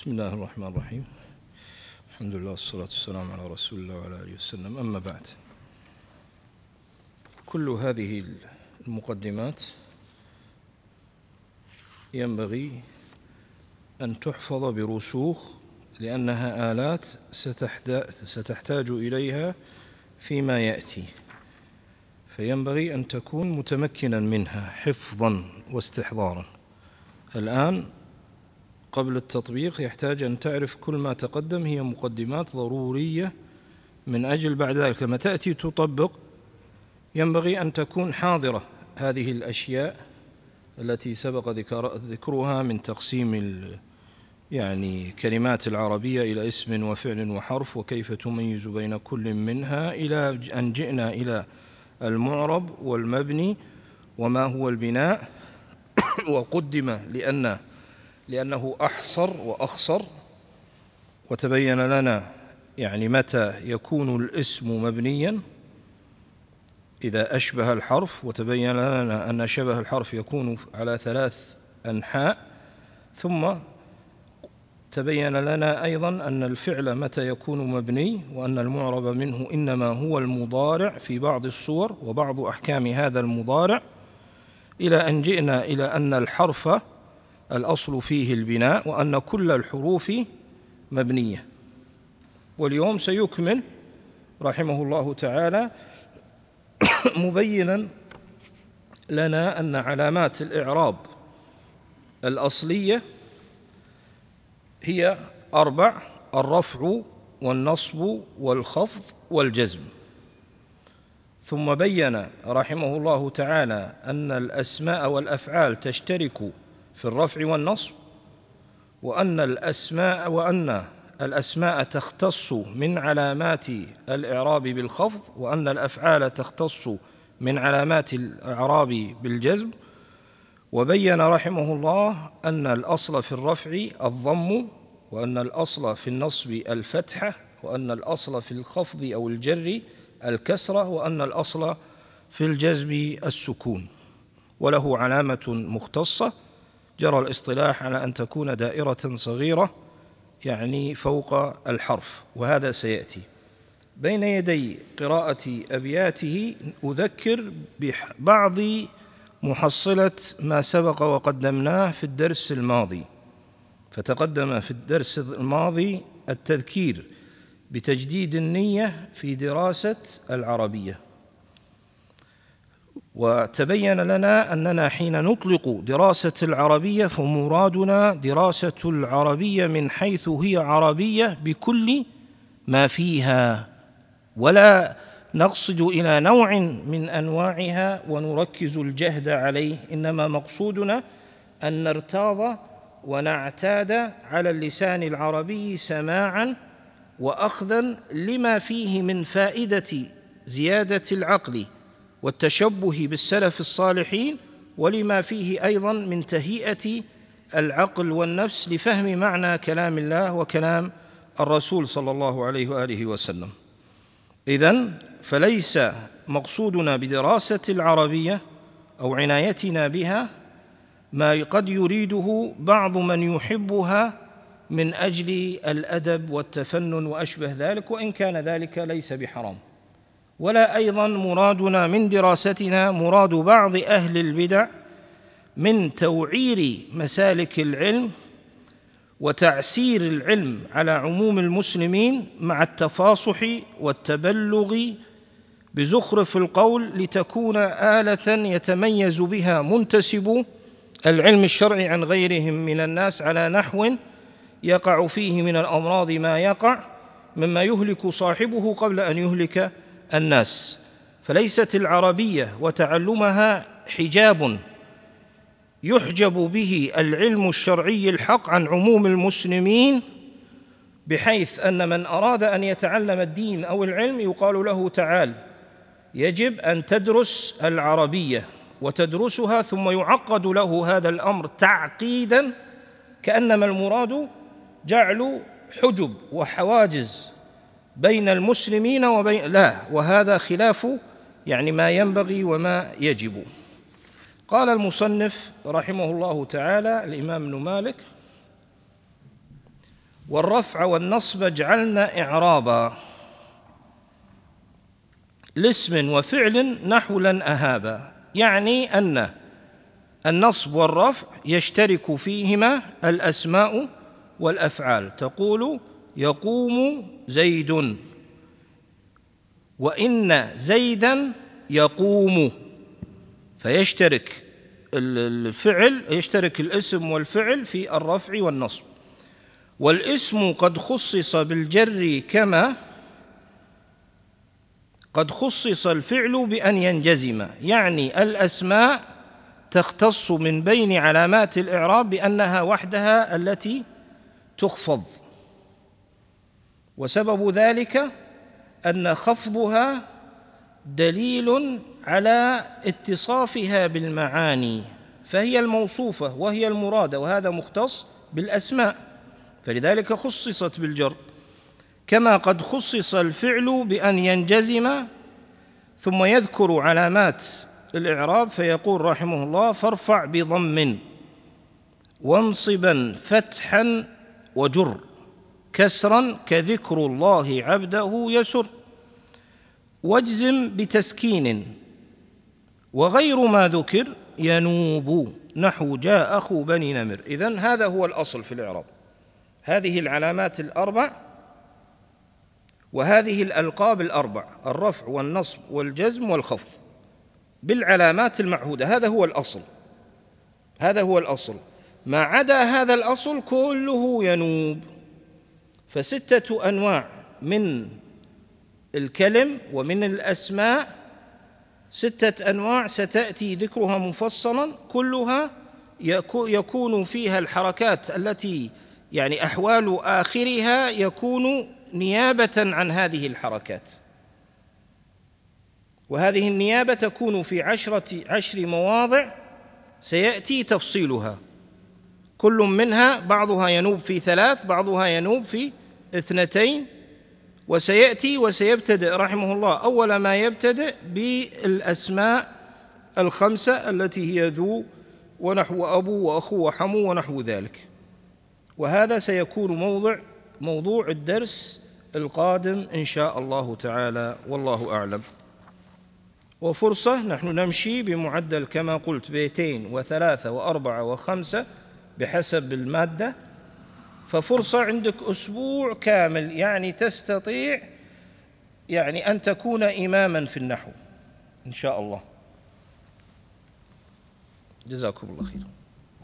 بسم الله الرحمن الرحيم الحمد لله والصلاة والسلام على رسول الله وعلى آله وسلم أما بعد كل هذه المقدمات ينبغي أن تحفظ برسوخ لأنها آلات ستحتاج إليها فيما يأتي فينبغي أن تكون متمكنا منها حفظا واستحضارا الآن قبل التطبيق يحتاج أن تعرف كل ما تقدم هي مقدمات ضرورية من أجل بعد ذلك. لما تأتي تطبق ينبغي أن تكون حاضرة هذه الأشياء التي سبق ذكرها من تقسيم يعني كلمات العربية إلى اسم وفعل وحرف وكيف تميز بين كل منها إلى أن جئنا إلى المعرب والمبني وما هو البناء. وقدم لأن لأنه أحصر وأخصر وتبين لنا يعني متى يكون الاسم مبنيا إذا أشبه الحرف وتبين لنا أن شبه الحرف يكون على ثلاث أنحاء ثم تبين لنا أيضا أن الفعل متى يكون مبني وأن المعرب منه إنما هو المضارع في بعض الصور وبعض أحكام هذا المضارع إلى أن جئنا إلى أن الحرف الأصل فيه البناء وأن كل الحروف مبنية. واليوم سيكمل رحمه الله تعالى مبينا لنا أن علامات الإعراب الأصلية هي أربع الرفع والنصب والخفض والجزم. ثم بين رحمه الله تعالى أن الأسماء والأفعال تشترك في الرفع والنصب وأن الأسماء وأن الأسماء تختص من علامات الإعراب بالخفض وأن الأفعال تختص من علامات الإعراب بالجزم. وبين رحمه الله أن الأصل في الرفع الضم وأن الأصل في النصب الفتحة وأن الأصل في الخفض أو الجر الكسرة وأن الأصل في الجزم السكون. وله علامة مختصة جرى الاصطلاح على أن تكون دائرة صغيرة يعني فوق الحرف وهذا سيأتي. بين يدي قراءة أبياته أذكر ببعض محصلة ما سبق وقدمناه في الدرس الماضي. فتقدم في الدرس الماضي التذكير بتجديد النية في دراسة العربية. وتبين لنا أننا حين نطلق دراسة العربية فمرادنا دراسة العربية من حيث هي عربية بكل ما فيها ولا نقصد إلى نوع من أنواعها ونركز الجهد عليه إنما مقصودنا أن نرتاض ونعتاد على اللسان العربي سماعا واخذا لما فيه من فائدة زيادة العقل. والتشبه بالسلف الصالحين ولما فيه أيضا من تهيئة العقل والنفس لفهم معنى كلام الله وكلام الرسول صلى الله عليه وآله وسلم. إذن فليس مقصودنا بدراسة العربية أو عنايتنا بها ما قد يريده بعض من يحبها من أجل الأدب والتفنن وأشبه ذلك وإن كان ذلك ليس بحرام. ولا أيضا مرادنا من دراستنا مراد بعض أهل البدع من توعير مسالك العلم وتعسير العلم على عموم المسلمين مع التفاصح والتبلغ بزخرف القول لتكون آلة يتميز بها منتسب العلم الشرعي عن غيرهم من الناس على نحو يقع فيه من الأمراض ما يقع مما يهلك صاحبه قبل أن يهلك الناس فليست العربية وتعلمها حجاب يحجب به العلم الشرعي الحق عن عموم المسلمين بحيث أن من أراد أن يتعلم الدين أو العلم يقال له تعال. يجب أن تدرس العربية وتدرسها ثم يعقد له هذا الأمر تعقيدا كأنما المراد جعل حجب وحواجز. بين المسلمين وبين لا وهذا خلاف يعني ما ينبغي وما يجب. قال المصنف رحمه الله تعالى الإمام ابن مالك والرفع والنصب جعلنا إعرابا لاسم وفعل نحو لن أهابا. يعني أن النصب والرفع يشترك فيهما الأسماء والأفعال. تقول يقوم زيد. وإن زيدا يقوم. فيشترك الفعل يشترك الاسم والفعل في الرفع والنصب. والاسم قد خصص بالجر كما قد خصص الفعل بأن ينجزم. يعني الأسماء تختص من بين علامات الإعراب بأنها وحدها التي تخفض. وسبب ذلك أن خفضها دليل على اتصافها بالمعاني فهي الموصوفة وهي المرادة وهذا مختص بالأسماء. فلذلك خصصت بالجر كما قد خصص الفعل بأن ينجزم ثم يذكر علامات الإعراب فيقول رحمه الله فارفع بضم وانصبا فتحا وجر. كسرا كذكر الله عبده يسر. واجزم بتسكين وغير ما ذكر ينوب نحو جاء أخو بني نمر. إذن هذا هو الأصل في الإعراب. هذه العلامات الأربع وهذه الألقاب الأربع الرفع والنصب والجزم والخفض بالعلامات المعهودة. هذا هو الأصل. هذا هو الأصل. ما عدا هذا الأصل كله ينوب. فستة أنواع من الكلم ومن الأسماء. ستة أنواع ستأتي ذكرها مفصلا كلها يكون فيها الحركات التي يعني أحوال آخرها يكون نيابة عن هذه الحركات. وهذه النيابة تكون في عشرة عشر مواضع سيأتي تفصيلها. كل منها بعضها ينوب في ثلاث بعضها ينوب في اثنتين وسيأتي وسيبتدئ رحمه الله. أول ما يبتدئ بالأسماء الخمسة التي هي ذو ونحو أبو وأخو وحمو ونحو ذلك. وهذا سيكون موضع موضوع الدرس القادم إن شاء الله تعالى والله أعلم. وفرصة نحن نمشي بمعدل كما قلت بيتين وثلاثة وأربعة وخمسة بحسب المادة ففرصة عندك أسبوع كامل يعني تستطيع يعني أن تكون إماما في النحو إن شاء الله. جزاكم الله خير